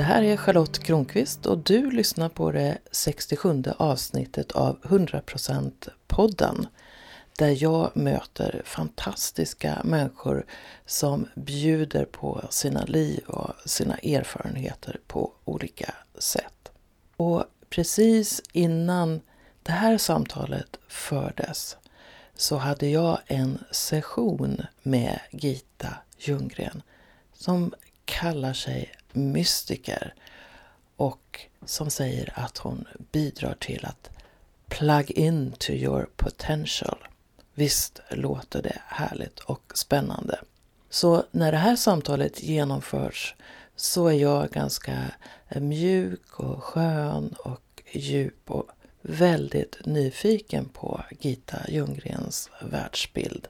Det här är Charlotte Kronqvist och du lyssnar på det 67 avsnittet av 100% podden där jag möter fantastiska människor som bjuder på sina liv och sina erfarenheter på olika sätt. Och precis innan det här samtalet fördes så hade jag en session med Gita Ljunggren som kallar sig mystiker och som säger att hon bidrar till att plug in to your potential. Visst låter det härligt och spännande. Så när det här samtalet genomförs så är jag ganska mjuk och skön och djup och väldigt nyfiken på Gita Ljunggrens världsbild.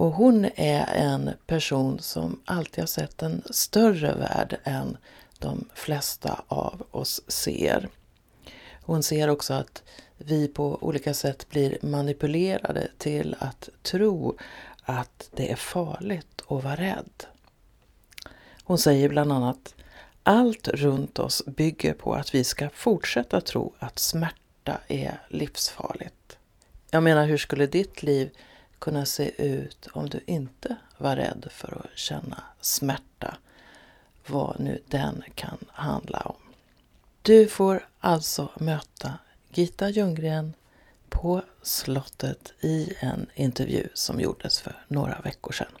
Och hon är en person som alltid har sett en större värld än de flesta av oss ser. Hon ser också att vi på olika sätt blir manipulerade till att tro att det är farligt att vara rädd. Hon säger bland annat allt runt oss bygger på att vi ska fortsätta tro att smärta är livsfarligt. Jag menar, hur skulle ditt liv kunna se ut om du inte var rädd för att känna smärta? Vad nu den kan handla om. Du får alltså möta Gita Ljunggren på slottet i en intervju som gjordes för några veckor sedan.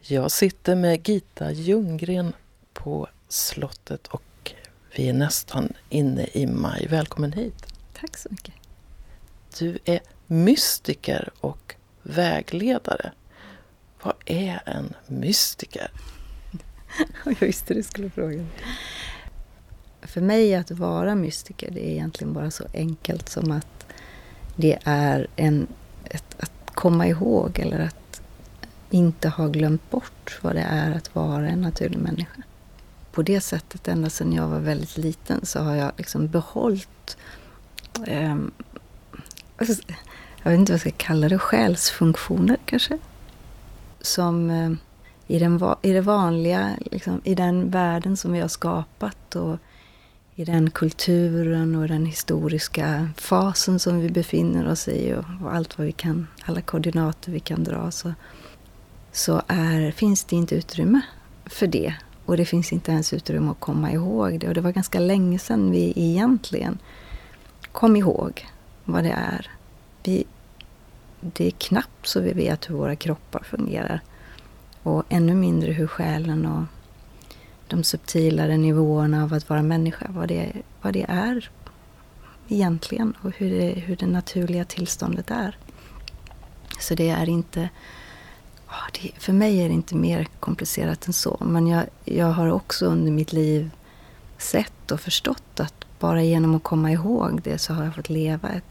Jag sitter med Gita Ljunggren på slottet och vi är nästan inne i maj. Välkommen hit! Tack så mycket! Du är mystiker och vägledare. Vad är en mystiker? Jag visste du skulle fråga. För mig att vara mystiker, det är egentligen bara så enkelt som att det är en, ett, att komma ihåg eller att inte ha glömt bort vad det är att vara en naturlig människa. På det sättet, ända sedan jag var väldigt liten, så har jag liksom behållit eh, jag vet inte vad jag ska kalla det, själsfunktioner kanske. Som eh, i, den, i det vanliga, liksom, i den världen som vi har skapat och i den kulturen och den historiska fasen som vi befinner oss i och, och allt vad vi kan, alla koordinater vi kan dra så, så är, finns det inte utrymme för det. Och det finns inte ens utrymme att komma ihåg det. Och det var ganska länge sedan vi egentligen kom ihåg vad det är. Vi, det är knappt så vi vet hur våra kroppar fungerar. Och ännu mindre hur själen och de subtilare nivåerna av att vara människa, vad det, vad det är egentligen och hur det, hur det naturliga tillståndet är. Så det är inte... För mig är det inte mer komplicerat än så. Men jag, jag har också under mitt liv sett och förstått att bara genom att komma ihåg det så har jag fått leva ett,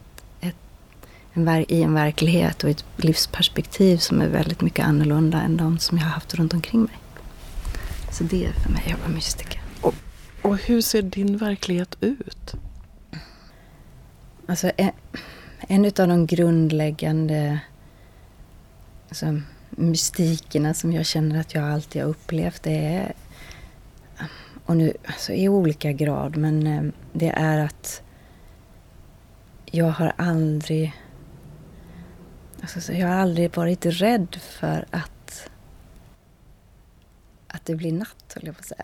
en, i en verklighet och ett livsperspektiv som är väldigt mycket annorlunda än de som jag har haft runt omkring mig. Så det är för mig att vara mystiker. Och, och hur ser din verklighet ut? Alltså en, en av de grundläggande alltså, mystikerna som jag känner att jag alltid har upplevt det är och nu, alltså i olika grad, men eh, det är att jag har aldrig alltså, jag har aldrig varit rädd för att att det blir natt, höll jag på att säga.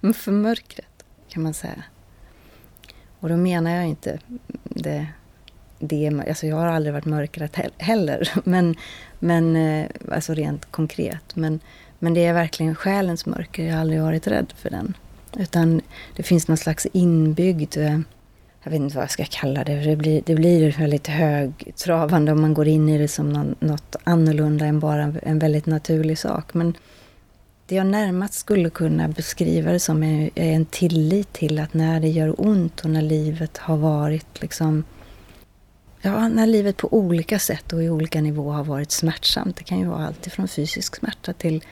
Men för mörkret, kan man säga. Och då menar jag inte det, det alltså jag har aldrig varit mörkret heller, men, men eh, alltså rent konkret. Men, men det är verkligen själens mörker, jag har aldrig varit rädd för den. Utan det finns någon slags inbyggd, eh, jag vet inte vad jag ska kalla det, det blir, det blir väldigt högtravande om man går in i det som någon, något annorlunda än bara en väldigt naturlig sak. Men det jag närmast skulle kunna beskriva det som är, en tillit till att när det gör ont och när livet har varit liksom Ja, när livet på olika sätt och i olika nivåer har varit smärtsamt. Det kan ju vara allt från fysisk smärta till,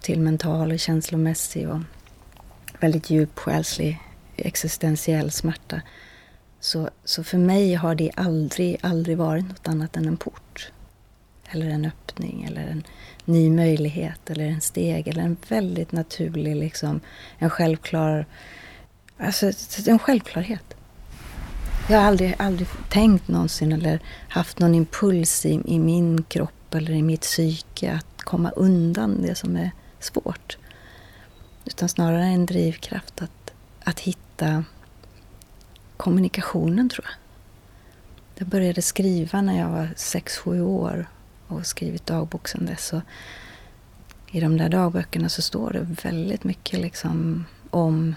till mental och känslomässig och väldigt djup själslig existentiell smärta. Så, så för mig har det aldrig, aldrig varit något annat än en port. eller en öppning eller en ny möjlighet eller en steg eller en väldigt naturlig, liksom, en självklar, alltså en självklarhet. Jag har aldrig, aldrig tänkt någonsin eller haft någon impuls i, i min kropp eller i mitt psyke att komma undan det som är svårt. Utan snarare en drivkraft att, att hitta kommunikationen, tror jag. Jag började skriva när jag var 6-7 år och skrivit dagbok sedan dess. Och I de där dagböckerna så står det väldigt mycket liksom om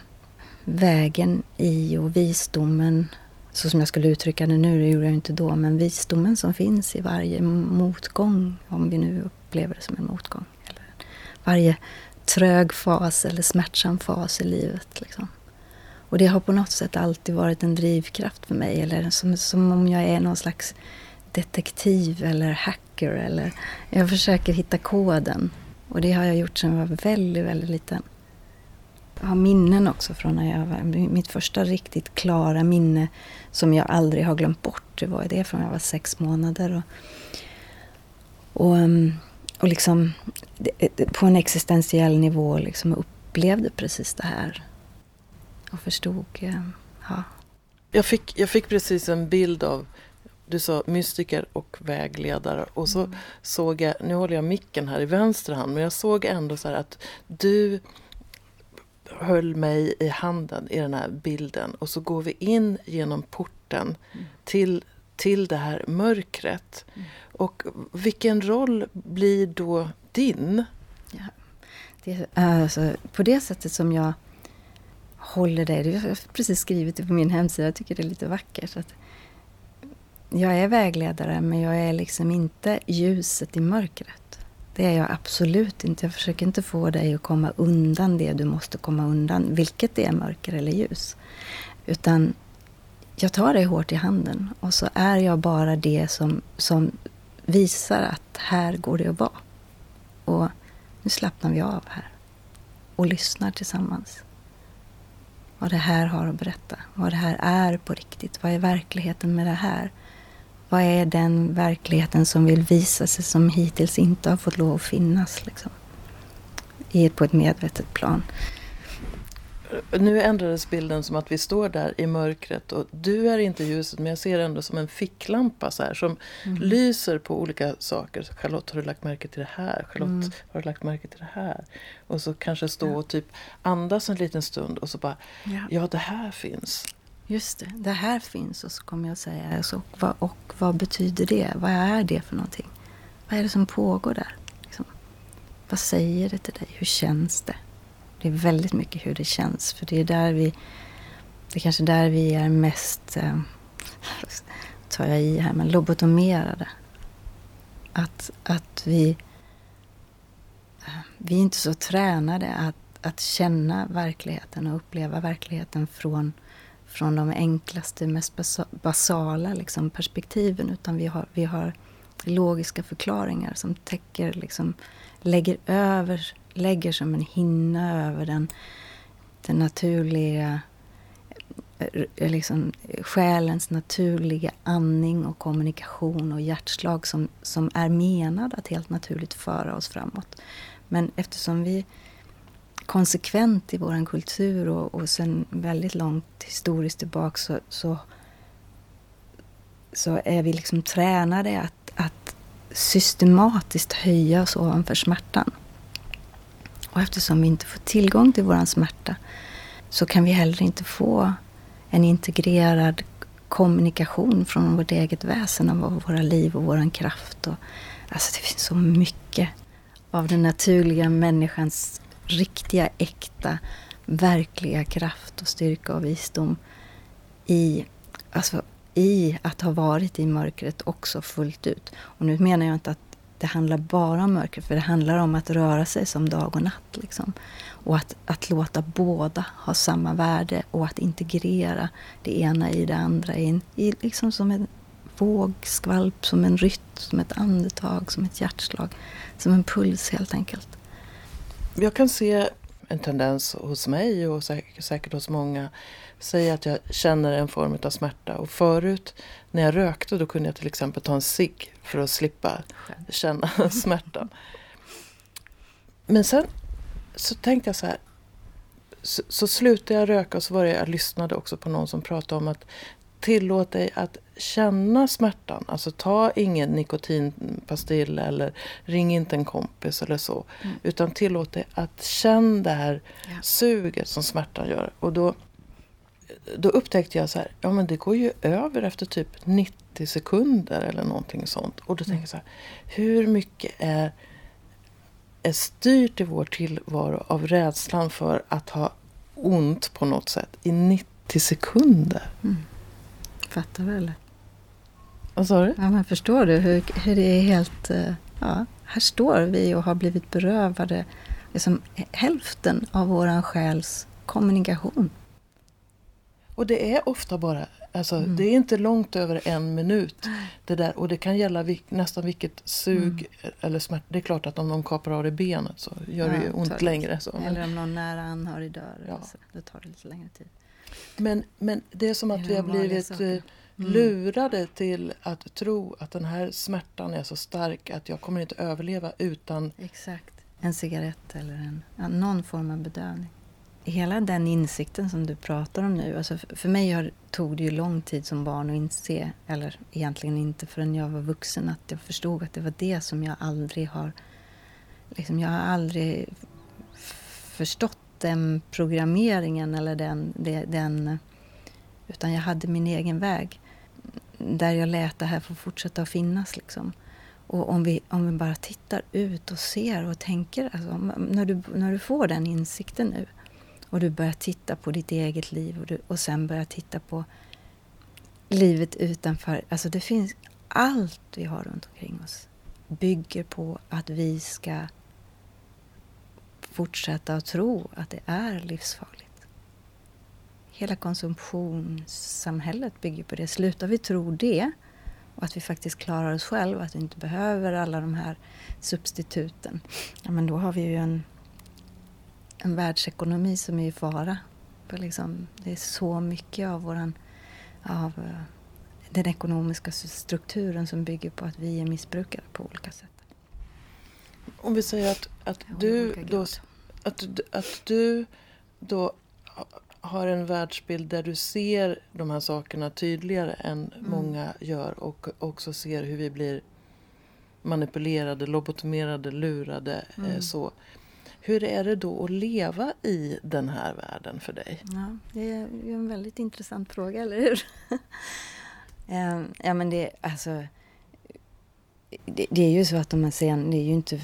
vägen i och visdomen så som jag skulle uttrycka det nu, det gjorde jag inte då, men visdomen som finns i varje motgång, om vi nu upplever det som en motgång. Eller varje trög fas eller smärtsam fas i livet. Liksom. Och det har på något sätt alltid varit en drivkraft för mig, eller som, som om jag är någon slags detektiv eller hacker. Eller, jag försöker hitta koden. Och det har jag gjort sedan jag var väldigt, väldigt liten. Jag har minnen också från när jag var... Mitt första riktigt klara minne som jag aldrig har glömt bort, det var det från jag var sex månader. Och, och, ehm, och liksom på en existentiell nivå liksom upplevde precis det här. Och förstod, um, ja. Jag fick, jag fick precis en bild av du sa mystiker och vägledare och så mm. såg jag, nu håller jag micken här i vänster hand, men jag såg ändå så att du höll mig i handen i den här bilden och så går vi in genom porten mm. till, till det här mörkret. Mm. Och vilken roll blir då din? Ja. Det, alltså, på det sättet som jag håller dig, jag har precis skrivit det på min hemsida, jag tycker det är lite vackert. Att jag är vägledare men jag är liksom inte ljuset i mörkret. Det är jag absolut inte. Jag försöker inte få dig att komma undan det du måste komma undan, vilket det är mörker eller ljus. Utan jag tar dig hårt i handen och så är jag bara det som, som visar att här går det att vara. Och nu slappnar vi av här och lyssnar tillsammans. Vad det här har att berätta, vad det här är på riktigt, vad är verkligheten med det här? Vad är den verkligheten som vill visa sig som hittills inte har fått lov att finnas? Liksom, på ett medvetet plan. Nu ändrades bilden som att vi står där i mörkret och du är inte ljuset men jag ser ändå som en ficklampa så här, som mm. lyser på olika saker. Charlotte, har du lagt märke till det här? Charlotte, mm. har du lagt märke till det här? Och så kanske stå och typ andas en liten stund och så bara, ja, ja det här finns. Just det, det här finns och så kommer jag säga, alltså, och, vad, och vad betyder det? Vad är det för någonting? Vad är det som pågår där? Liksom? Vad säger det till dig? Hur känns det? Det är väldigt mycket hur det känns, för det är där vi, det är kanske där vi är mest, eh, tar jag i här, men lobotomerade. Att, att vi, eh, vi är inte så tränade att, att känna verkligheten och uppleva verkligheten från från de enklaste, mest basala liksom, perspektiven utan vi har, vi har logiska förklaringar som täcker, liksom, lägger över, lägger som en hinna över den, den naturliga eh, eh, liksom, själens naturliga andning och kommunikation och hjärtslag som, som är menad att helt naturligt föra oss framåt. Men eftersom vi konsekvent i vår kultur och, och sen väldigt långt historiskt tillbaka så, så, så är vi liksom tränade att, att systematiskt höja oss ovanför smärtan. Och eftersom vi inte får tillgång till vår smärta så kan vi heller inte få en integrerad kommunikation från vårt eget väsen av våra liv och vår kraft. Och, alltså det finns så mycket av den naturliga människans riktiga, äkta, verkliga kraft och styrka och visdom i, alltså, i att ha varit i mörkret också fullt ut. Och nu menar jag inte att det handlar bara om mörker, för det handlar om att röra sig som dag och natt. Liksom. Och att, att låta båda ha samma värde och att integrera det ena i det andra. I, i, liksom som en vågskvalp, som en rytm, som ett andetag, som ett hjärtslag. Som en puls helt enkelt jag kan se en tendens hos mig och säkert, säkert hos många, säga att jag känner en form av smärta. Och förut när jag rökte då kunde jag till exempel ta en cigg för att slippa känna smärtan. Men sen så tänkte jag så här, så, så slutade jag röka och så var det jag lyssnade också på någon som pratade om att tillåt dig att känna smärtan. Alltså ta ingen nikotinpastill eller ring inte en kompis eller så. Mm. Utan tillåt dig att känna det här ja. suget som smärtan gör. Och då, då upptäckte jag så här, ja men det går ju över efter typ 90 sekunder eller någonting sånt. Och då mm. tänker jag så här, hur mycket är, är styrt i vår tillvaro av rädslan för att ha ont på något sätt i 90 sekunder? Mm. Fattar eller? Vad sa du? Ja, men förstår du hur, hur det är helt... Eh, ja, här står vi och har blivit berövade liksom, hälften av våran själs kommunikation. Och det är ofta bara, alltså, mm. det är inte långt över en minut. Det där, och det kan gälla vil, nästan vilket sug mm. eller smärta. Det är klart att om de kapar av dig benet så gör ja, det ju ont längre. Så. Eller om någon nära anhörig dör. Ja. Så, då tar det lite längre tid. Men, men det är som att vi har blivit eh, mm. lurade till att tro att den här smärtan är så stark att jag kommer inte överleva utan... Exakt. En cigarett eller en, någon form av bedövning. Hela den insikten som du pratar om nu, alltså för mig har, tog det ju lång tid som barn att inse, eller egentligen inte förrän jag var vuxen, att jag förstod att det var det som jag aldrig har... Liksom jag har aldrig förstått den programmeringen eller den, den... Utan jag hade min egen väg. Där jag lät det här få fortsätta att finnas. Liksom. Och om vi, om vi bara tittar ut och ser och tänker. Alltså, när, du, när du får den insikten nu och du börjar titta på ditt eget liv och, du, och sen börjar titta på livet utanför. Alltså det finns allt vi har runt omkring oss bygger på att vi ska fortsätta att tro att det är livsfarligt. Hela konsumtionssamhället bygger på det. Slutar vi tro det och att vi faktiskt klarar oss själva, att vi inte behöver alla de här substituten, ja, men då har vi ju en, en världsekonomi som är i fara. För liksom, det är så mycket av, våran, av eh, den ekonomiska strukturen som bygger på att vi är missbrukare på olika sätt. Om vi säger att, att, du, då, att, att du då har en världsbild där du ser de här sakerna tydligare än mm. många gör och också ser hur vi blir manipulerade, lobotomerade, lurade. Eh, mm. så. Hur är det då att leva i den här världen för dig? Ja, det är en väldigt intressant fråga, eller hur? Ehm, ja, men det, alltså, det, det, är ju så att de här sen, det är ju inte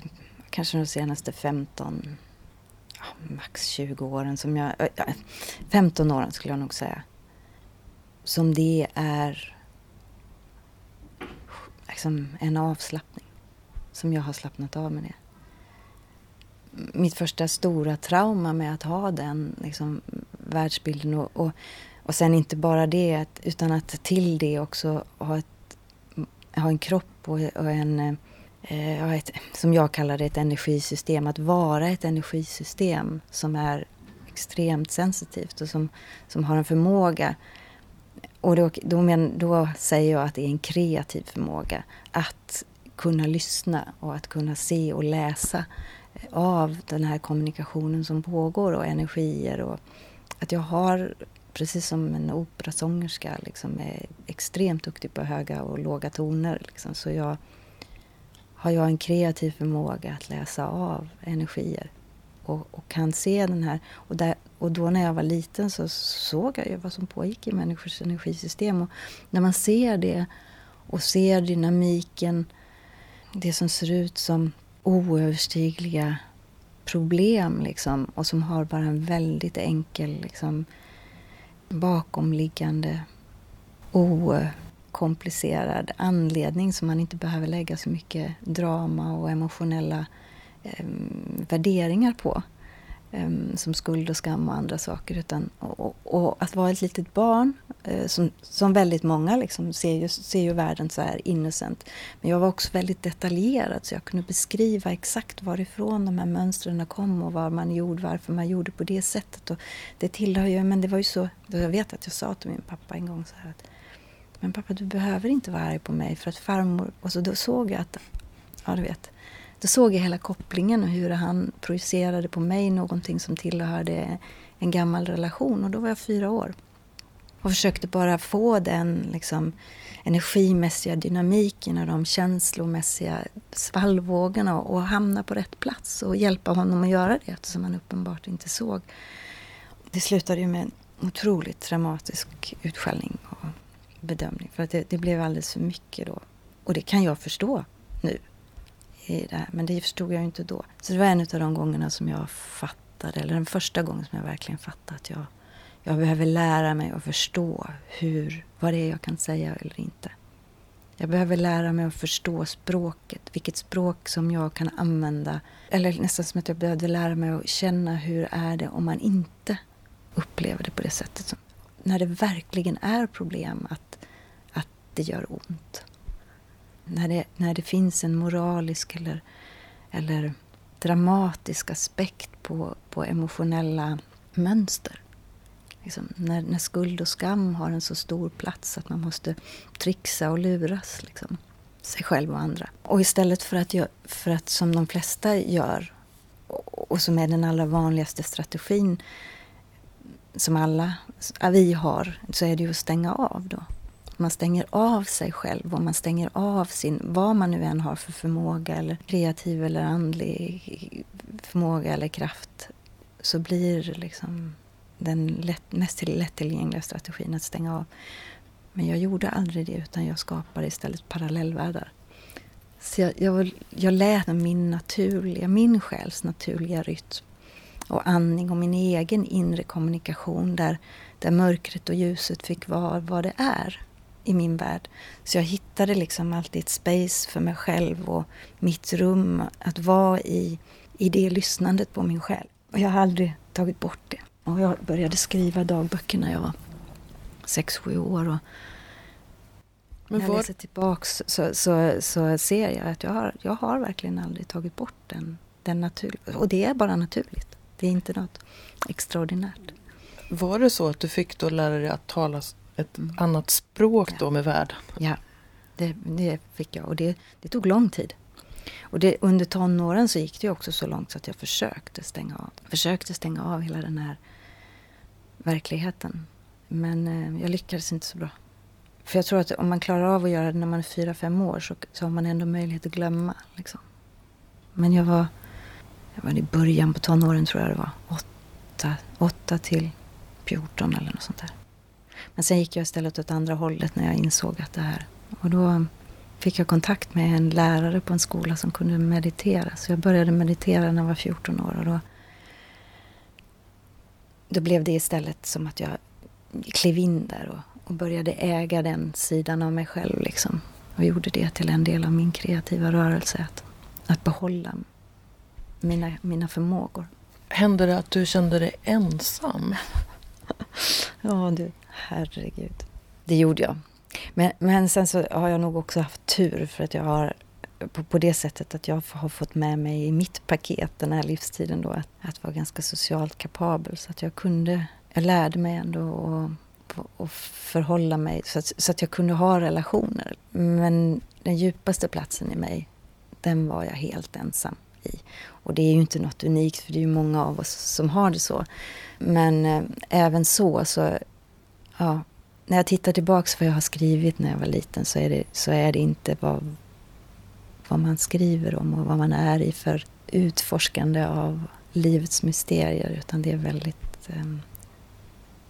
kanske de senaste 15 max 20 åren som jag... Eh, 15 åren skulle jag nog säga. Som det är liksom en avslappning. Som jag har slappnat av med det. Mitt första stora trauma med att ha den liksom, världsbilden och, och, och sen inte bara det utan att till det också ha, ett, ha en kropp och, och en eh, eh, ett, som jag kallar det, ett energisystem. Att vara ett energisystem som är extremt sensitivt och som, som har en förmåga och då, då, men, då säger jag att det är en kreativ förmåga att kunna lyssna och att kunna se och läsa eh, av den här kommunikationen som pågår och energier. Och att jag har, precis som en operasångerska, liksom är extremt duktig på höga och låga toner. Liksom, så jag har jag en kreativ förmåga att läsa av energier och, och kan se den här. Och, där, och då när jag var liten så såg jag ju vad som pågick i människors energisystem. Och när man ser det och ser dynamiken, det som ser ut som oöverstigliga problem liksom, och som har bara en väldigt enkel liksom, bakomliggande o komplicerad anledning som man inte behöver lägga så mycket drama och emotionella eh, värderingar på. Eh, som skuld och skam och andra saker. Utan, och, och, att vara ett litet barn Eh, som, som väldigt många liksom ser, ju, ser ju världen så här innocent. Men jag var också väldigt detaljerad så jag kunde beskriva exakt varifrån de här mönstren kom och vad man gjorde, varför man gjorde på det sättet. Och det tillhör ju, men det var ju så, jag vet att jag sa till min pappa en gång så här att men pappa du behöver inte vara arg på mig för att farmor, och så då såg jag att, ja du vet, då såg jag hela kopplingen och hur han projicerade på mig någonting som tillhörde en gammal relation och då var jag fyra år. Och försökte bara få den liksom, energimässiga dynamiken och de känslomässiga svallvågorna och, och hamna på rätt plats och hjälpa honom att göra det eftersom han uppenbart inte såg. Det slutade ju med en otroligt traumatisk utskällning bedömning för att det, det blev alldeles för mycket då. Och det kan jag förstå nu. I det här, men det förstod jag inte då. Så det var en av de gångerna som jag fattade, eller den första gången som jag verkligen fattade att jag jag behöver lära mig att förstå hur, vad det är jag kan säga eller inte. Jag behöver lära mig att förstå språket, vilket språk som jag kan använda. Eller nästan som att jag behövde lära mig att känna hur är det om man inte upplever det på det sättet. När det verkligen är problem att, att det gör ont. När det, när det finns en moralisk eller, eller dramatisk aspekt på, på emotionella mönster. Liksom, när, när skuld och skam har en så stor plats att man måste trixa och luras liksom, sig själv och andra. Och istället för att, jag, för att som de flesta gör och, och som är den allra vanligaste strategin som alla vi har, så är det ju att stänga av då. Man stänger av sig själv och man stänger av sin, vad man nu än har för förmåga eller kreativ eller andlig förmåga eller kraft, så blir liksom den lätt, mest lättillgängliga strategin att stänga av. Men jag gjorde aldrig det utan jag skapade istället parallellvärldar. Så jag, jag, jag lät min naturliga, min själs naturliga rytm och andning och min egen inre kommunikation där, där mörkret och ljuset fick vara vad det är i min värld. Så jag hittade liksom alltid ett space för mig själv och mitt rum att vara i, i det lyssnandet på min själ. Och jag har aldrig tagit bort det. Och jag började skriva dagböcker när jag var sex sju år. Och när jag läser tillbaks så, så, så ser jag att jag har, jag har verkligen aldrig tagit bort den, den naturliga. Och det är bara naturligt. Det är inte något extraordinärt. Var det så att du fick då lära dig att tala ett mm. annat språk ja. då med världen? Ja, det, det fick jag. Och det, det tog lång tid. Och det, under tonåren så gick det också så långt så att jag försökte stänga av. Försökte stänga av hela den här verkligheten. Men eh, jag lyckades inte så bra. För jag tror att om man klarar av att göra det när man är fyra, fem år så, så har man ändå möjlighet att glömma. Liksom. Men jag var, jag var i början på tonåren tror jag det var. Åtta, åtta till 14 eller något sånt där. Men sen gick jag istället åt andra hållet när jag insåg att det här. Och då fick jag kontakt med en lärare på en skola som kunde meditera. Så jag började meditera när jag var 14 år. Och då då blev det istället som att jag klev in där och, och började äga den sidan av mig själv. Liksom. Och gjorde det till en del av min kreativa rörelse. Att, att behålla mina, mina förmågor. Hände det att du kände dig ensam? ja du, herregud. Det gjorde jag. Men, men sen så har jag nog också haft tur för att jag har på, på det sättet att jag har fått med mig i mitt paket den här livstiden då att, att vara ganska socialt kapabel så att jag kunde, jag lärde mig ändå att och förhålla mig så att, så att jag kunde ha relationer. Men den djupaste platsen i mig, den var jag helt ensam i. Och det är ju inte något unikt för det är ju många av oss som har det så. Men eh, även så, så ja, när jag tittar tillbaks på vad jag har skrivit när jag var liten så är det, så är det inte vad, vad man skriver om och vad man är i för utforskande av livets mysterier utan det är väldigt eh,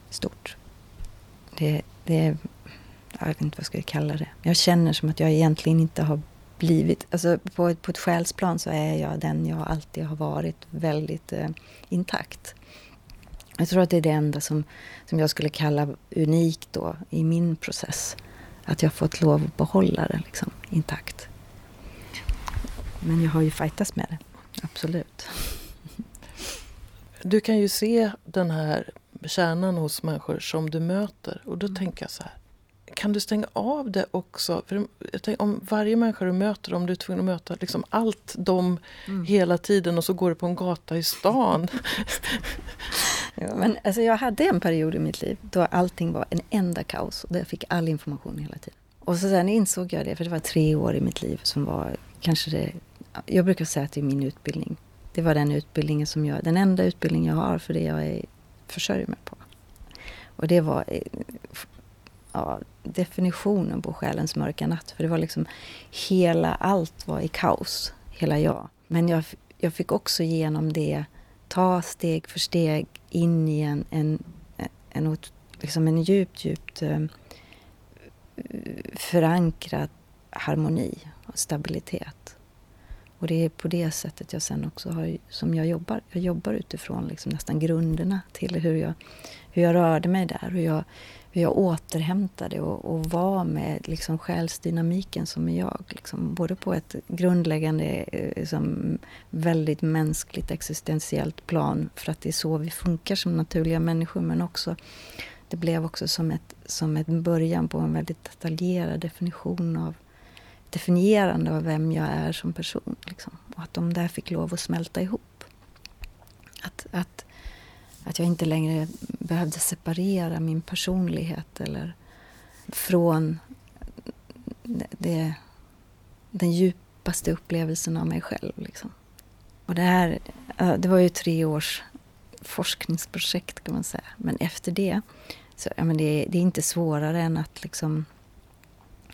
stort. Det, det är, jag vet inte vad jag ska kalla det. Jag känner som att jag egentligen inte har blivit, alltså på, på ett själsplan så är jag den jag alltid har varit, väldigt eh, intakt. Jag tror att det är det enda som, som jag skulle kalla unikt då i min process. Att jag fått lov att behålla det liksom, intakt. Men jag har ju fightats med det, absolut. Du kan ju se den här kärnan hos människor som du möter. Och då mm. tänker jag så här. Kan du stänga av det också? För tänker, om varje människa du möter, om du är tvungen att möta liksom allt de mm. hela tiden och så går du på en gata i stan. ja, men alltså jag hade en period i mitt liv då allting var en enda kaos och där jag fick all information hela tiden. Och så sen insåg jag det, för det var tre år i mitt liv som var kanske det... Jag brukar säga att det är min utbildning. Det var den utbildningen som jag... Den enda utbildning jag har för det jag är, försörjer mig på. Och det var ja, definitionen på själens mörka natt. För det var liksom hela, allt var i kaos. Hela jag. Men jag, jag fick också genom det ta steg för steg in i en, en, en, liksom en djupt, djupt eh, förankrad harmoni och stabilitet. Och det är på det sättet jag sen också har, som jag jobbar. Jag jobbar utifrån liksom nästan grunderna till hur jag, hur jag rörde mig där. Hur jag, hur jag återhämtade och, och var med liksom själsdynamiken som är jag. Liksom, både på ett grundläggande, liksom, väldigt mänskligt existentiellt plan för att det är så vi funkar som naturliga människor men också det blev också som ett, som ett början på en väldigt detaljerad definition av definierande av vem jag är som person. Liksom. Och att de där fick lov att smälta ihop. Att, att, att jag inte längre behövde separera min personlighet eller från det, den djupaste upplevelsen av mig själv. Liksom. Och det här det var ju tre års forskningsprojekt kan man säga. Men efter det så, ja, men det, det är inte svårare än att liksom...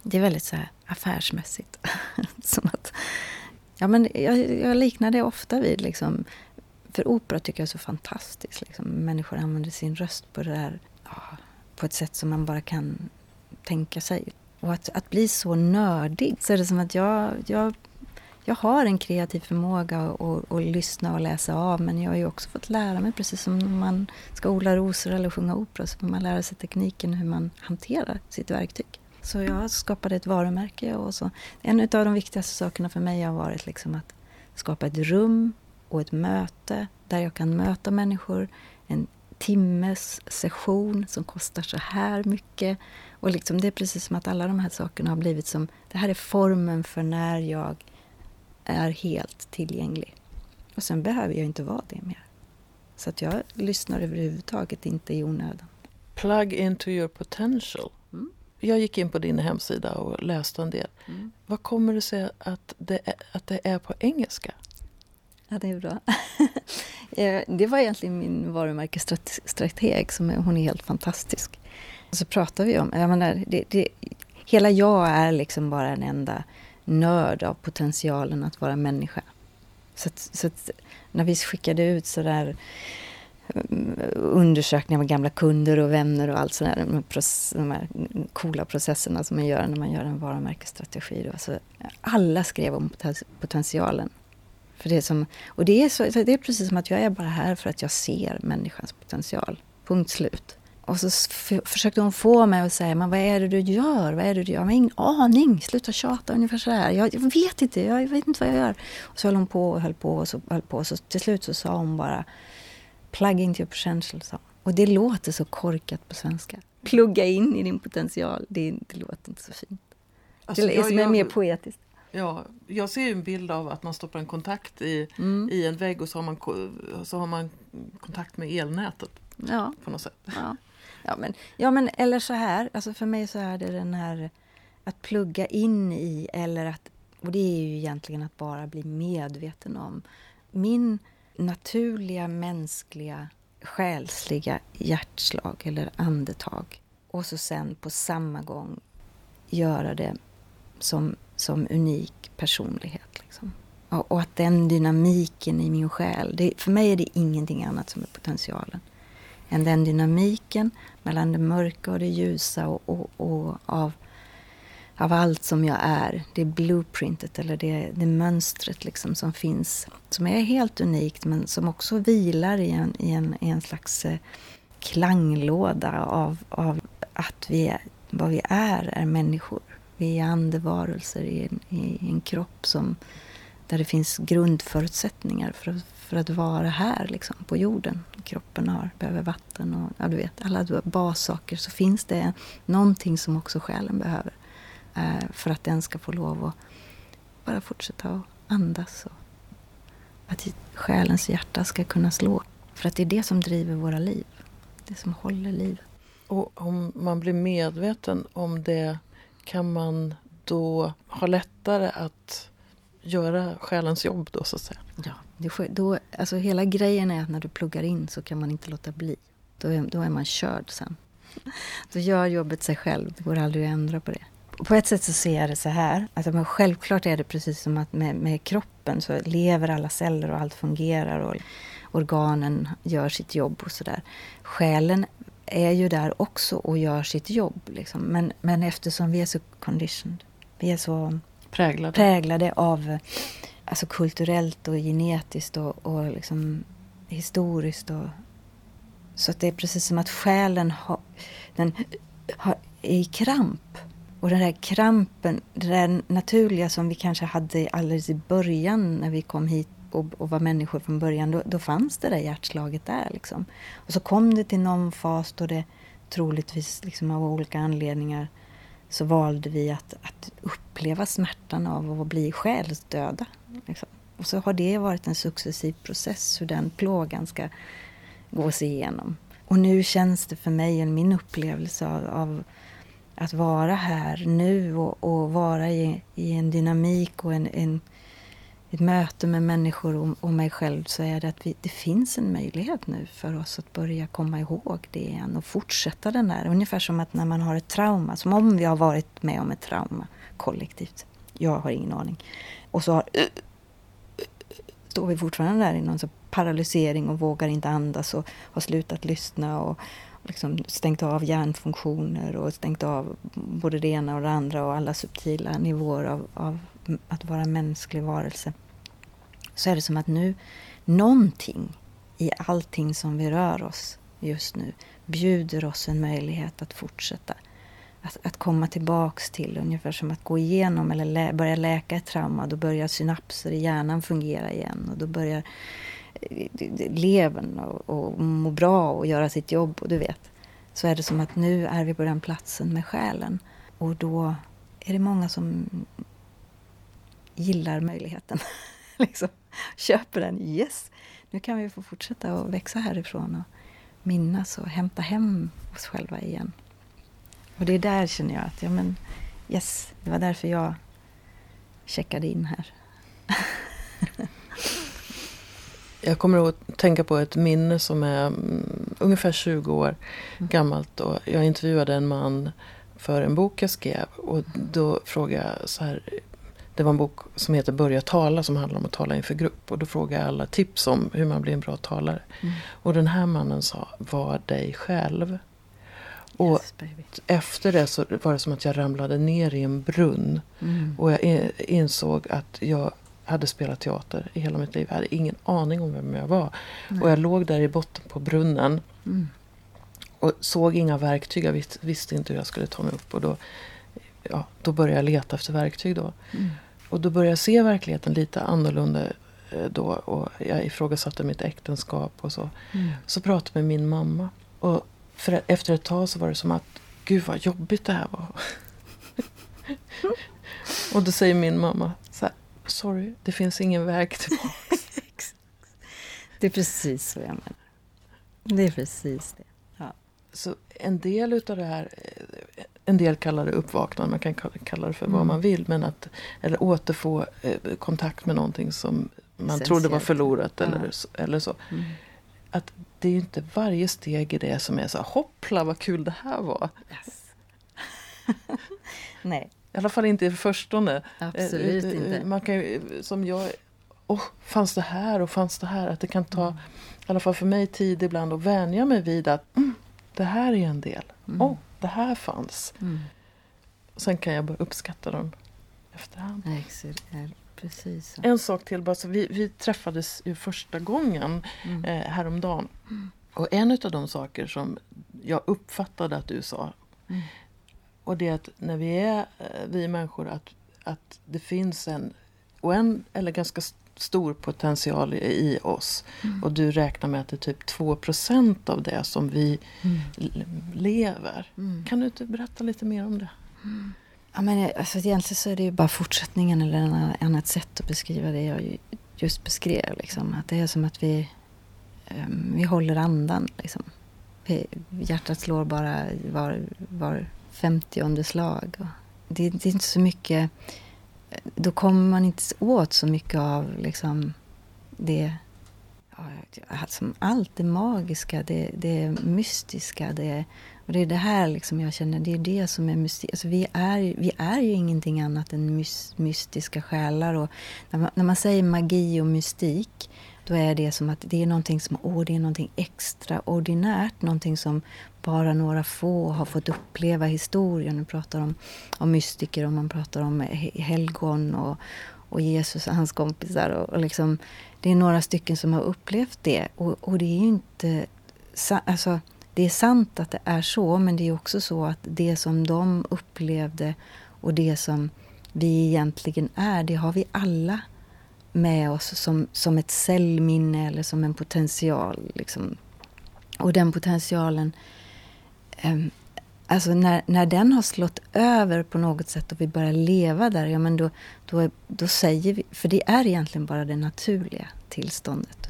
Det är väldigt så här affärsmässigt. Som att, ja, men jag, jag liknar det ofta vid liksom, för opera tycker jag är så fantastiskt. Liksom. Människor använder sin röst på det där ja, på ett sätt som man bara kan tänka sig. Och att, att bli så nördig, så är det som att jag, jag jag har en kreativ förmåga att, att lyssna och läsa av men jag har ju också fått lära mig, precis som när man ska odla rosor eller sjunga opera, så får man lära sig tekniken hur man hanterar sitt verktyg. Så jag skapade ett varumärke och så. En av de viktigaste sakerna för mig har varit liksom att skapa ett rum och ett möte där jag kan möta människor. En timmes session som kostar så här mycket. Och liksom det är precis som att alla de här sakerna har blivit som, det här är formen för när jag är helt tillgänglig. Och sen behöver jag inte vara det mer. Så att jag lyssnar överhuvudtaget inte i onödan. Plug into your potential. Mm. Jag gick in på din hemsida och läste en del. Mm. Vad kommer det sig att det, är, att det är på engelska? Ja, det är bra. Eh, det var egentligen min varumärkesstrateg, som är, hon är helt fantastisk. Och så pratar vi om, jag menar, det, det, hela jag är liksom bara en enda nörd av potentialen att vara människa. Så, att, så att när vi skickade ut sådär eh, undersökningar med gamla kunder och vänner och allt sådär, de, de här coola processerna som man gör när man gör en varumärkesstrategi. Då. Så alla skrev om potentialen. För det som, och det är, så, det är precis som att jag är bara här för att jag ser människans potential. Punkt slut. Och så försökte hon få mig att säga, men vad är det du gör? Vad är det du gör? Jag har ingen aning. Sluta tjata, ungefär så här. Jag, jag vet inte, jag vet inte vad jag gör. Och så höll hon på och höll på och så höll på. Så till slut så sa hon bara, plug into your potential. Så. Och det låter så korkat på svenska. Plugga in i din potential, det, det låter inte så fint. Alltså, det är som är mer poetiskt. Ja, jag ser en bild av att man stoppar en kontakt i, mm. i en vägg och så har, man, så har man kontakt med elnätet. Ja. På något sätt. Ja. Ja men, ja, men eller så här, alltså för mig så är det den här att plugga in i, eller att, och det är ju egentligen att bara bli medveten om. Min naturliga, mänskliga, själsliga hjärtslag eller andetag. Och så sen på samma gång göra det som, som unik personlighet. Liksom. Och, och, att den dynamiken i min själ, det, för mig är det ingenting annat som är potentialen än den dynamiken mellan det mörka och det ljusa och, och, och av, av allt som jag är. Det blueprintet eller det, det mönstret liksom som finns. Som är helt unikt men som också vilar i en, i en, i en slags eh, klanglåda av, av att vi är, vad vi är, är människor. Vi är andevarelser i en, i en kropp som där det finns grundförutsättningar för att, för att vara här liksom, på jorden. Kroppen har, behöver vatten och ja, du vet, alla bassaker. Så finns det någonting som också själen behöver eh, för att den ska få lov att bara fortsätta att andas. Och att själens hjärta ska kunna slå. För att det är det som driver våra liv. Det som håller livet. Och om man blir medveten om det kan man då ha lättare att göra själens jobb då så att säga? Ja, det, då, alltså hela grejen är att när du pluggar in så kan man inte låta bli. Då är, då är man körd sen. Då gör jobbet sig själv, det går aldrig att ändra på det. På ett sätt så ser jag det så här, alltså, men självklart är det precis som att med, med kroppen så lever alla celler och allt fungerar och organen gör sitt jobb och sådär. Själen är ju där också och gör sitt jobb. Liksom. Men, men eftersom vi är så conditioned, vi är så präglade, präglade av alltså kulturellt och genetiskt och, och liksom historiskt. Och, så att det är precis som att själen har, den har, är i kramp. Och den där krampen, det där naturliga som vi kanske hade alldeles i början när vi kom hit och, och var människor från början, då, då fanns det där hjärtslaget där. Liksom. Och så kom det till någon fas då det troligtvis liksom av olika anledningar så valde vi att, att uppleva smärtan av att bli själsdöda. Liksom. Och så har det varit en successiv process hur den plågan ska gås igenom. Och nu känns det för mig, min upplevelse av, av att vara här nu och, och vara i, i, en dynamik och en, en ett möte med människor och, och mig själv så är det att vi, det finns en möjlighet nu för oss att börja komma ihåg det igen och fortsätta den där. Ungefär som att när man har ett trauma, som om vi har varit med om ett trauma kollektivt. Jag har ingen aning. Och så har, uh, uh, uh, står vi fortfarande där i någon sorts paralysering och vågar inte andas och har slutat lyssna och liksom stängt av hjärnfunktioner och stängt av både det ena och det andra och alla subtila nivåer av, av att vara mänsklig varelse. Så är det som att nu, någonting i allting som vi rör oss just nu bjuder oss en möjlighet att fortsätta. Att, att komma tillbaks till, ungefär som att gå igenom eller lä, börja läka ett trauma. Då börjar synapser i hjärnan fungera igen och då börjar eh, levern och, och må bra och göra sitt jobb. Och du vet, så är det som att nu är vi på den platsen med själen. Och då är det många som gillar möjligheten. liksom, köper den. Yes, nu kan vi få fortsätta att växa härifrån och minnas och hämta hem oss själva igen. Och det är där känner jag att, ja men yes, det var därför jag checkade in här. jag kommer att tänka på ett minne som är um, ungefär 20 år mm. gammalt. Och jag intervjuade en man för en bok jag skrev. Och då frågade jag så här, det var en bok som heter Börja tala som handlar om att tala inför grupp. Och då frågade jag alla tips om hur man blir en bra talare. Mm. Och den här mannen sa, var dig själv. Och yes, efter det så var det som att jag ramlade ner i en brunn. Mm. Och jag insåg att jag hade spelat teater i hela mitt liv. Jag hade ingen aning om vem jag var. Nej. Och jag låg där i botten på brunnen. Mm. Och såg inga verktyg. Jag visste, inte hur jag skulle ta mig upp. Och då, ja, då började jag leta efter verktyg. Då. Mm. Och då började jag se verkligheten lite annorlunda eh, då. Och jag ifrågasatte mitt äktenskap och så. Mm. Så pratade jag med min mamma. Och för, efter ett tag så var det som att, gud vad jobbigt det här var. och då säger min mamma så här, sorry, det finns ingen väg tillbaka. det är precis så jag menar. Det är precis det. Ja. Så en del utav det här, eh, en del kallar det uppvaknande, man kan kalla det för mm. vad man vill. Men att eller återfå eh, kontakt med någonting som man trodde var förlorat ja. eller, eller så. Mm. Att det är ju inte varje steg i det som är så hoppla vad kul det här var. Yes. Nej. I alla fall inte i förstone. Absolut eh, inte. Man kan ju, som jag, oh, fanns det här och fanns det här? Att det kan ta, mm. i alla fall för mig, tid ibland att vänja mig vid att mm, det här är en del. Mm. Oh, det här fanns. Mm. Och sen kan jag bara uppskatta dem efterhand. Precis så. En sak till bara, så vi, vi träffades ju första gången mm. eh, häromdagen. Mm. Och en av de saker som jag uppfattade att du sa. Mm. Och det är att när vi är, eh, vi människor, att, att det finns en oänd, eller ganska stor potential i oss. Mm. Och du räknar med att det är typ 2% av det som vi mm. lever. Mm. Kan du inte berätta lite mer om det? Mm. Ja, men alltså, egentligen så är det ju bara fortsättningen eller ett annat sätt att beskriva det jag just beskrev. Liksom. Att det är som att vi, um, vi håller andan. Liksom. Hjärtat slår bara var, var femtionde slag. Och det, det är inte så mycket då kommer man inte åt så mycket av liksom det som allt det magiska, det, det mystiska. Det, och det är det här liksom jag känner, det är det som är mystik. Alltså vi, är, vi är ju ingenting annat än mys, mystiska själar. Och när, man, när man säger magi och mystik då är det som att det är någonting som åh, det är någonting extraordinärt, någonting som bara några få har fått uppleva historien. Man pratar om, om mystiker och man pratar om helgon och, och Jesus och hans kompisar. Och, och liksom, det är några stycken som har upplevt det. Och, och det är inte... Alltså, det är sant att det är så, men det är också så att det som de upplevde och det som vi egentligen är, det har vi alla med oss som, som ett cellminne eller som en potential. Liksom. Och den potentialen, eh, alltså när, när den har slått över på något sätt och vi börjar leva där, ja men då, då, då säger vi, för det är egentligen bara det naturliga tillståndet.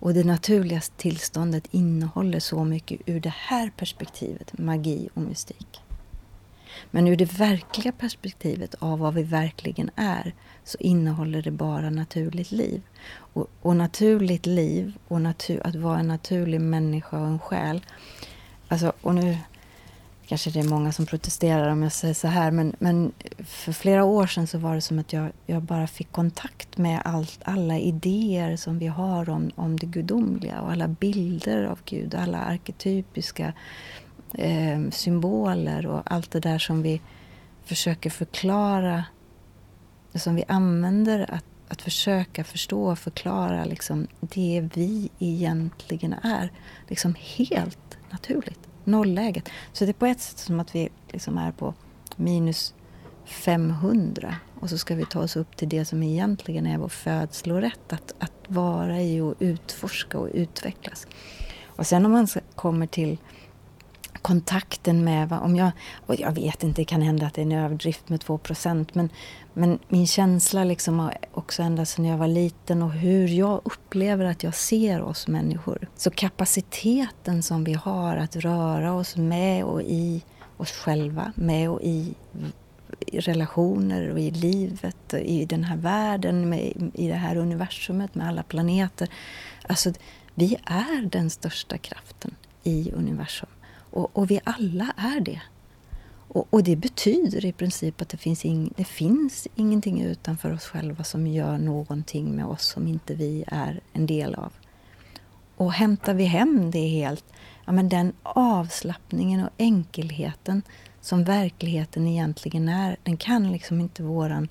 Och det naturliga tillståndet innehåller så mycket ur det här perspektivet, magi och mystik. Men ur det verkliga perspektivet av vad vi verkligen är så innehåller det bara naturligt liv. Och, och naturligt liv och natur, att vara en naturlig människa och en själ. Alltså, och nu kanske det är många som protesterar om jag säger så här, men, men för flera år sedan så var det som att jag, jag bara fick kontakt med allt, alla idéer som vi har om, om det gudomliga och alla bilder av Gud, alla arketypiska eh, symboler och allt det där som vi försöker förklara, som vi använder att, att försöka förstå och förklara liksom, det vi egentligen är. Liksom helt naturligt, nollläget. Så det är på ett sätt som att vi liksom är på minus 500 och så ska vi ta oss upp till det som egentligen är vår födslorätt, att, att vara i och utforska och utvecklas. Och sen om man kommer till kontakten med, om jag, och jag vet inte, det kan hända att det är en överdrift med 2 men, men min känsla liksom har också ända sedan jag var liten och hur jag upplever att jag ser oss människor. Så kapaciteten som vi har att röra oss med och i oss själva, med och i relationer och i livet, i den här världen, med, i det här universumet med alla planeter. Alltså, vi är den största kraften i universum. Och, och vi alla är det. Och, och, det betyder i princip att det finns, ing, det finns ingenting utanför oss själva som gör någonting med oss som inte vi är en del av. Och hämtar vi hem det helt, ja men den avslappningen och enkelheten som verkligheten egentligen är, den kan liksom inte våran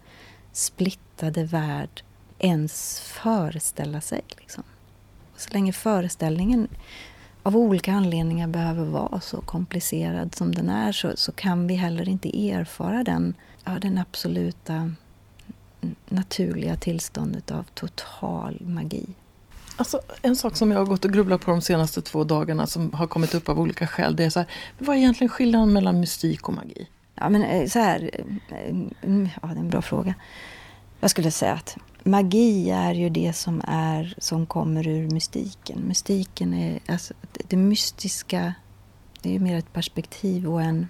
splittade värld ens föreställa sig. Liksom. Så länge föreställningen av olika anledningar behöver vara så komplicerad som den är så, så kan vi heller inte erfara den, ja, den absoluta naturliga tillståndet av total magi. Alltså, en sak som jag har gått och grubblat på de senaste två dagarna som har kommit upp av olika skäl. Det är så här, vad är egentligen skillnaden mellan mystik och magi? Ja, men eh, så här, eh, mm, ja, det är en bra fråga. Jag skulle säga att magi är ju det som, är, som kommer ur mystiken. Mystiken är, alltså, det mystiska, det är ju mer ett perspektiv och en,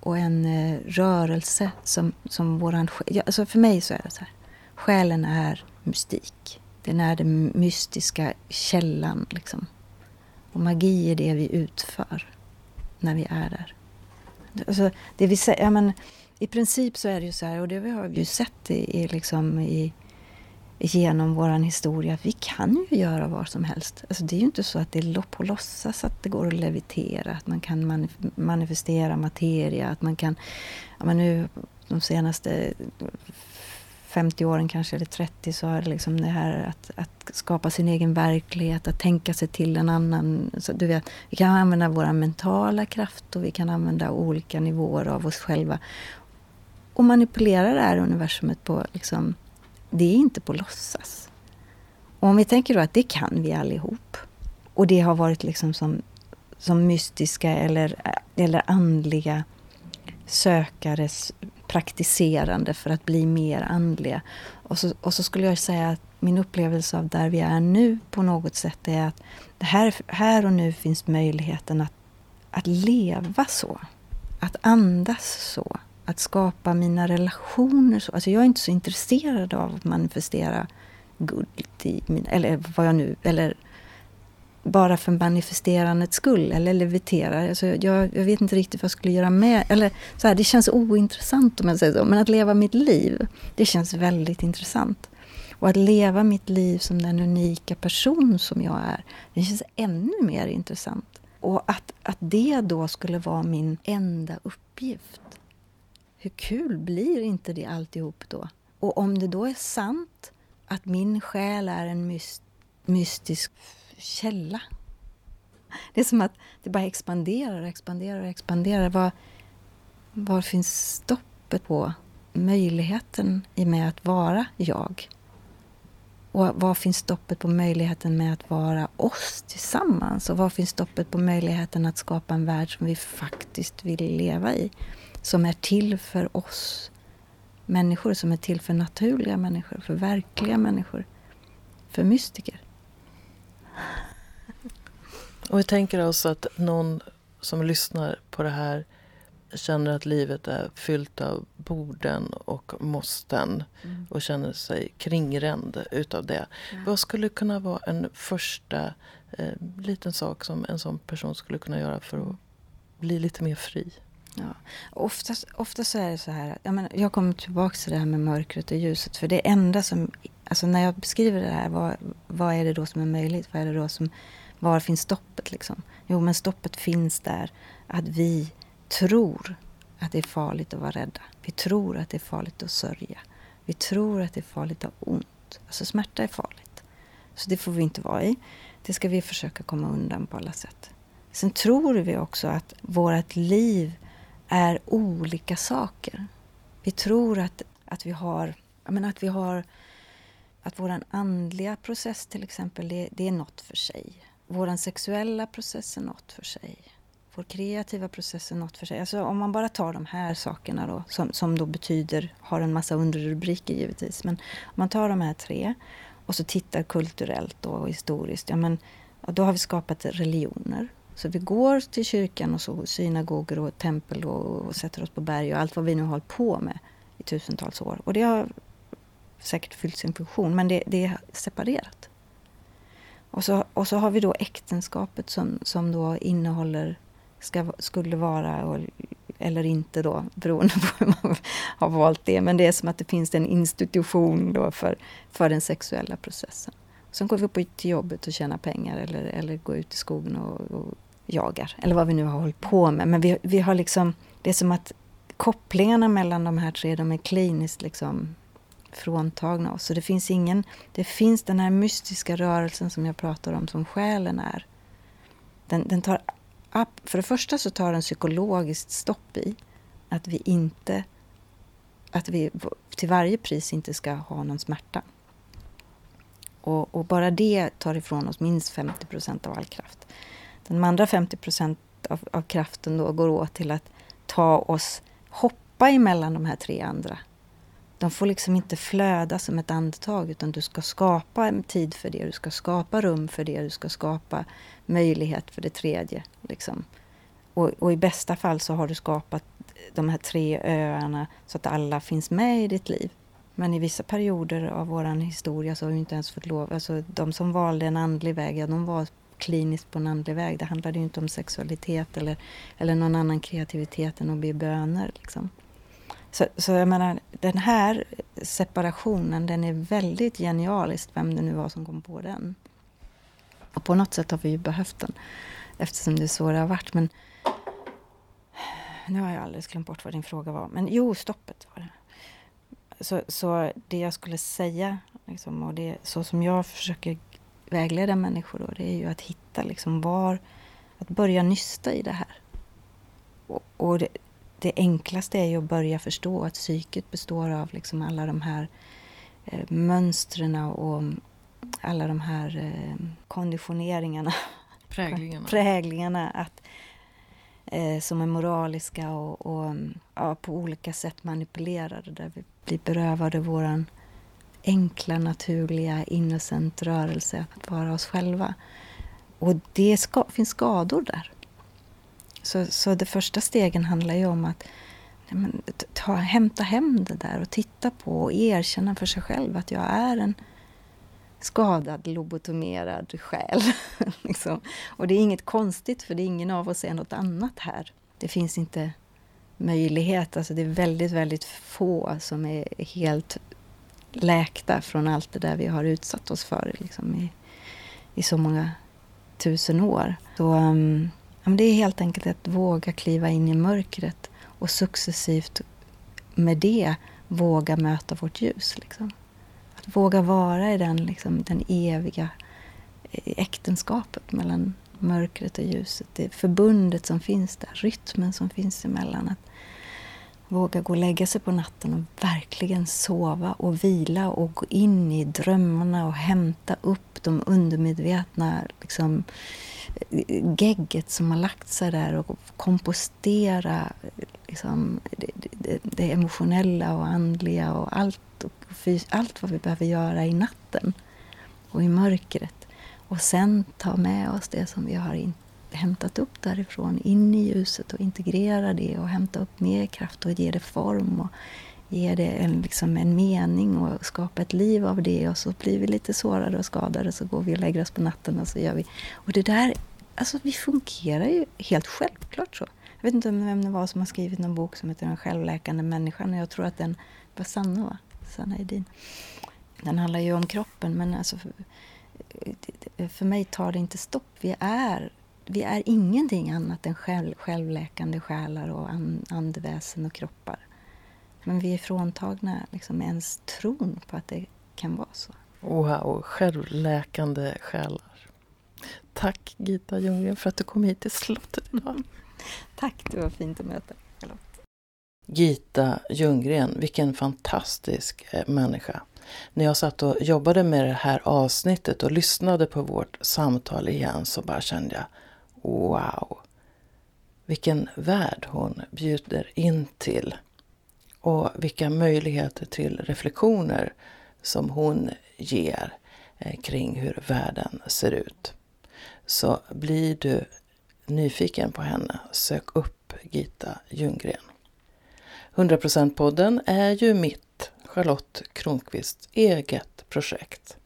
och en eh, rörelse som, som våran ja, alltså För mig så är det så här, själen är mystik. Den är den mystiska källan liksom. Och magi är det vi utför när vi är där. Alltså, det vi säger, ja, men, I princip så är det ju så här, och det har vi ju sett i, i, liksom, i genom vår historia. Vi kan ju göra vad som helst. Alltså det är ju inte så att det är på låtsas att det går att levitera, att man kan manifestera materia, att man kan... Ja, men nu de senaste 50 åren kanske, eller 30, så har det liksom det här att, att skapa sin egen verklighet, att tänka sig till en annan. Så du vet, vi kan använda vår mentala kraft och vi kan använda olika nivåer av oss själva och manipulera det här universumet på liksom det är inte på låtsas. Och om vi tänker då att det kan vi allihop. Och det har varit liksom som, som mystiska eller, eller andliga sökares praktiserande för att bli mer andliga. Och så, och så skulle jag säga att min upplevelse av där vi är nu på något sätt är att här, här och nu finns möjligheten att, att leva så. Att andas så. Att skapa mina relationer så. Alltså jag är inte så intresserad av att manifestera guld i mina, eller vad jag nu, eller bara för manifesterandets skull eller levitera. Alltså jag, jag, vet inte riktigt vad jag skulle göra med... Eller så här, det känns ointressant om jag säger så. Men att leva mitt liv, det känns väldigt intressant. Och att leva mitt liv som den unika person som jag är, det känns ännu mer intressant. Och att, att det då skulle vara min enda uppgift. Hur kul blir inte det alltihop då? Och om det då är sant att min själ är en mystisk källa. Det är som att det bara expanderar och expanderar och expanderar. Var, var finns stoppet på möjligheten i med att vara jag? Och var finns stoppet på möjligheten med att vara oss tillsammans? Och var finns stoppet på möjligheten att skapa en värld som vi faktiskt vill leva i? Som är till för oss människor, som är till för naturliga människor, för verkliga människor, för mystiker. Och vi tänker oss att någon som lyssnar på det här känner att livet är fyllt av borden och måsten mm. och känner sig kringränd utav det. Ja. Vad skulle kunna vara en första eh, liten sak som en sån person skulle kunna göra för att bli lite mer fri? Ja. Oftast, oftast så är det så här, jag, menar, jag kommer tillbaka till det här med mörkret och ljuset. För det enda som, alltså när jag beskriver det här, vad, vad är det då som är möjligt? Vad är det då som, var finns stoppet liksom? Jo, men stoppet finns där att vi tror att det är farligt att vara rädda. Vi tror att det är farligt att sörja. Vi tror att det är farligt att ha ont. Alltså smärta är farligt. Så det får vi inte vara i. Det ska vi försöka komma undan på alla sätt. Sen tror vi också att vårt liv är olika saker. Vi tror att, att vi har, jag menar att vi har att vår andliga process till exempel, det, det är något för sig. Vår sexuella process är något för sig. Vår kreativa process är något för sig. Alltså om man bara tar de här sakerna då, som, som då betyder, har en massa underrubriker givetvis. Men om man tar de här tre och så tittar kulturellt och historiskt. Ja, men, då har vi skapat religioner. Så vi går till kyrkan och så synagogor och tempel och, och sätter oss på berg och allt vad vi nu har hållit på med i tusentals år. Och det har säkert fyllt sin funktion, men det, det är separerat. Och så, och så har vi då äktenskapet som, som då innehåller, ska, skulle vara och, eller inte då, beroende på hur man har valt det. Men det är som att det finns en institution då för, för den sexuella processen. Sen går vi upp till jobbet och tjänar pengar eller, eller går ut i skogen och, och jagar. Eller vad vi nu har hållit på med. Men vi, vi har liksom, det är som att kopplingarna mellan de här tre, de är kliniskt liksom fråntagna oss. Så det finns ingen, det finns den här mystiska rörelsen som jag pratar om, som själen är. Den, den tar, för det första så tar den psykologiskt stopp i att vi inte, att vi till varje pris inte ska ha någon smärta. Och, och bara det tar ifrån oss minst 50 procent av all kraft. De andra 50 procent av, av kraften då går åt till att ta oss, hoppa emellan de här tre andra de får liksom inte flöda som ett andetag utan du ska skapa en tid för det, du ska skapa rum för det, du ska skapa möjlighet för det tredje. Liksom. Och, och, i bästa fall så har du skapat de här tre öarna så att alla finns med i ditt liv. Men i vissa perioder av vår historia så har vi inte ens fått lov. Alltså de som valde en andlig väg, ja, de var kliniskt på en andlig väg. Det handlade ju inte om sexualitet eller, eller någon annan kreativitet än att be böner. Liksom. Så, så jag menar, den här separationen, den är väldigt genialisk, vem det nu var som kom på den. Och på något sätt har vi ju behövt den, eftersom det är så det har varit. Men nu har jag alldeles glömt bort vad din fråga var. Men jo, stoppet var det. Så, så det jag skulle säga, liksom, och det, så som jag försöker vägleda människor då, det är ju att hitta liksom var, att börja nysta i det här. Och, och det, det enklaste är ju att börja förstå att psyket består av liksom alla de här eh, mönstren och alla de här eh, konditioneringarna. Präglingarna. Präglingarna att, eh, som är moraliska och, och ja, på olika sätt manipulerade. Där vi blir berövade våran enkla, naturliga, innocent rörelse att vara oss själva. Och det ska, finns skador där. Så, så de första stegen handlar ju om att men, ta, hämta hem det där och titta på och erkänna för sig själv att jag är en skadad, lobotomerad själ. liksom. Och det är inget konstigt för det är ingen av oss är något annat här. Det finns inte möjlighet, alltså det är väldigt, väldigt få som är helt läkta från allt det där vi har utsatt oss för liksom, i, i så många tusen år. Så, um, det är helt enkelt att våga kliva in i mörkret och successivt med det våga möta vårt ljus. Liksom. Att våga vara i den, liksom, den eviga eh, äktenskapet mellan mörkret och ljuset. Det förbundet som finns där, rytmen som finns emellan. Att våga gå och lägga sig på natten och verkligen sova och vila och gå in i drömmarna och hämta upp de undermedvetna liksom, gegget som har lagt sig där och kompostera liksom, det, det, det, emotionella och andliga och allt, och allt vad vi behöver göra i natten och i mörkret. Och sen ta med oss det som vi har inte hämtat upp därifrån in i ljuset och integrera det och hämta upp mer kraft och ge det form och ge det en, liksom en mening och skapa ett liv av det och så blir vi lite sårade och skadade så går vi och lägger oss på natten och så gör vi. Och det där, alltså vi fungerar ju helt självklart så. Jag vet inte vem det var som har skrivit någon bok som heter Den självläkande människan och jag tror att den var Sanna va? Sanna Edin. Den handlar ju om kroppen men alltså för, för mig tar det inte stopp. Vi är vi är ingenting annat än själv, självläkande själar och andeväsen och kroppar. Men vi är fråntagna liksom ens tron på att det kan vara så. Wow, självläkande själar. Tack Gita Ljunggren för att du kom hit till slottet idag. Tack, det var fint att möta Gita Ljunggren, vilken fantastisk eh, människa. När jag satt och jobbade med det här avsnittet och lyssnade på vårt samtal igen så bara kände jag wow, vilken värld hon bjuder in till och vilka möjligheter till reflektioner som hon ger eh, kring hur världen ser ut. Så blir du nyfiken på henne, sök upp Gita Ljunggren. 100%-podden är ju mitt, Charlotte Kronqvists, eget projekt.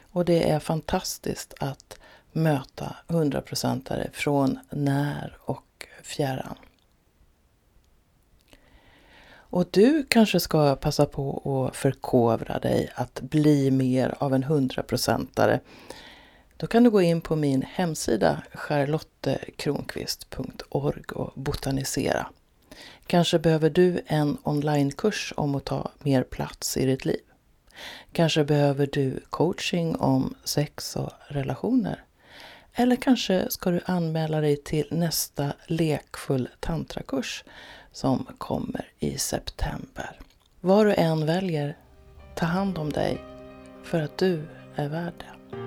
Och det är fantastiskt att möta hundraprocentare från när och fjärran. Och du kanske ska passa på att förkovra dig att bli mer av en hundraprocentare. Då kan du gå in på min hemsida charlottekronqvist.org och botanisera. Kanske behöver du en onlinekurs om att ta mer plats i ditt liv. Kanske behöver du coaching om sex och relationer. Eller kanske ska du anmäla dig till nästa lekfull tantrakurs som kommer i september. Vad du än väljer, ta hand om dig för att du är värd det.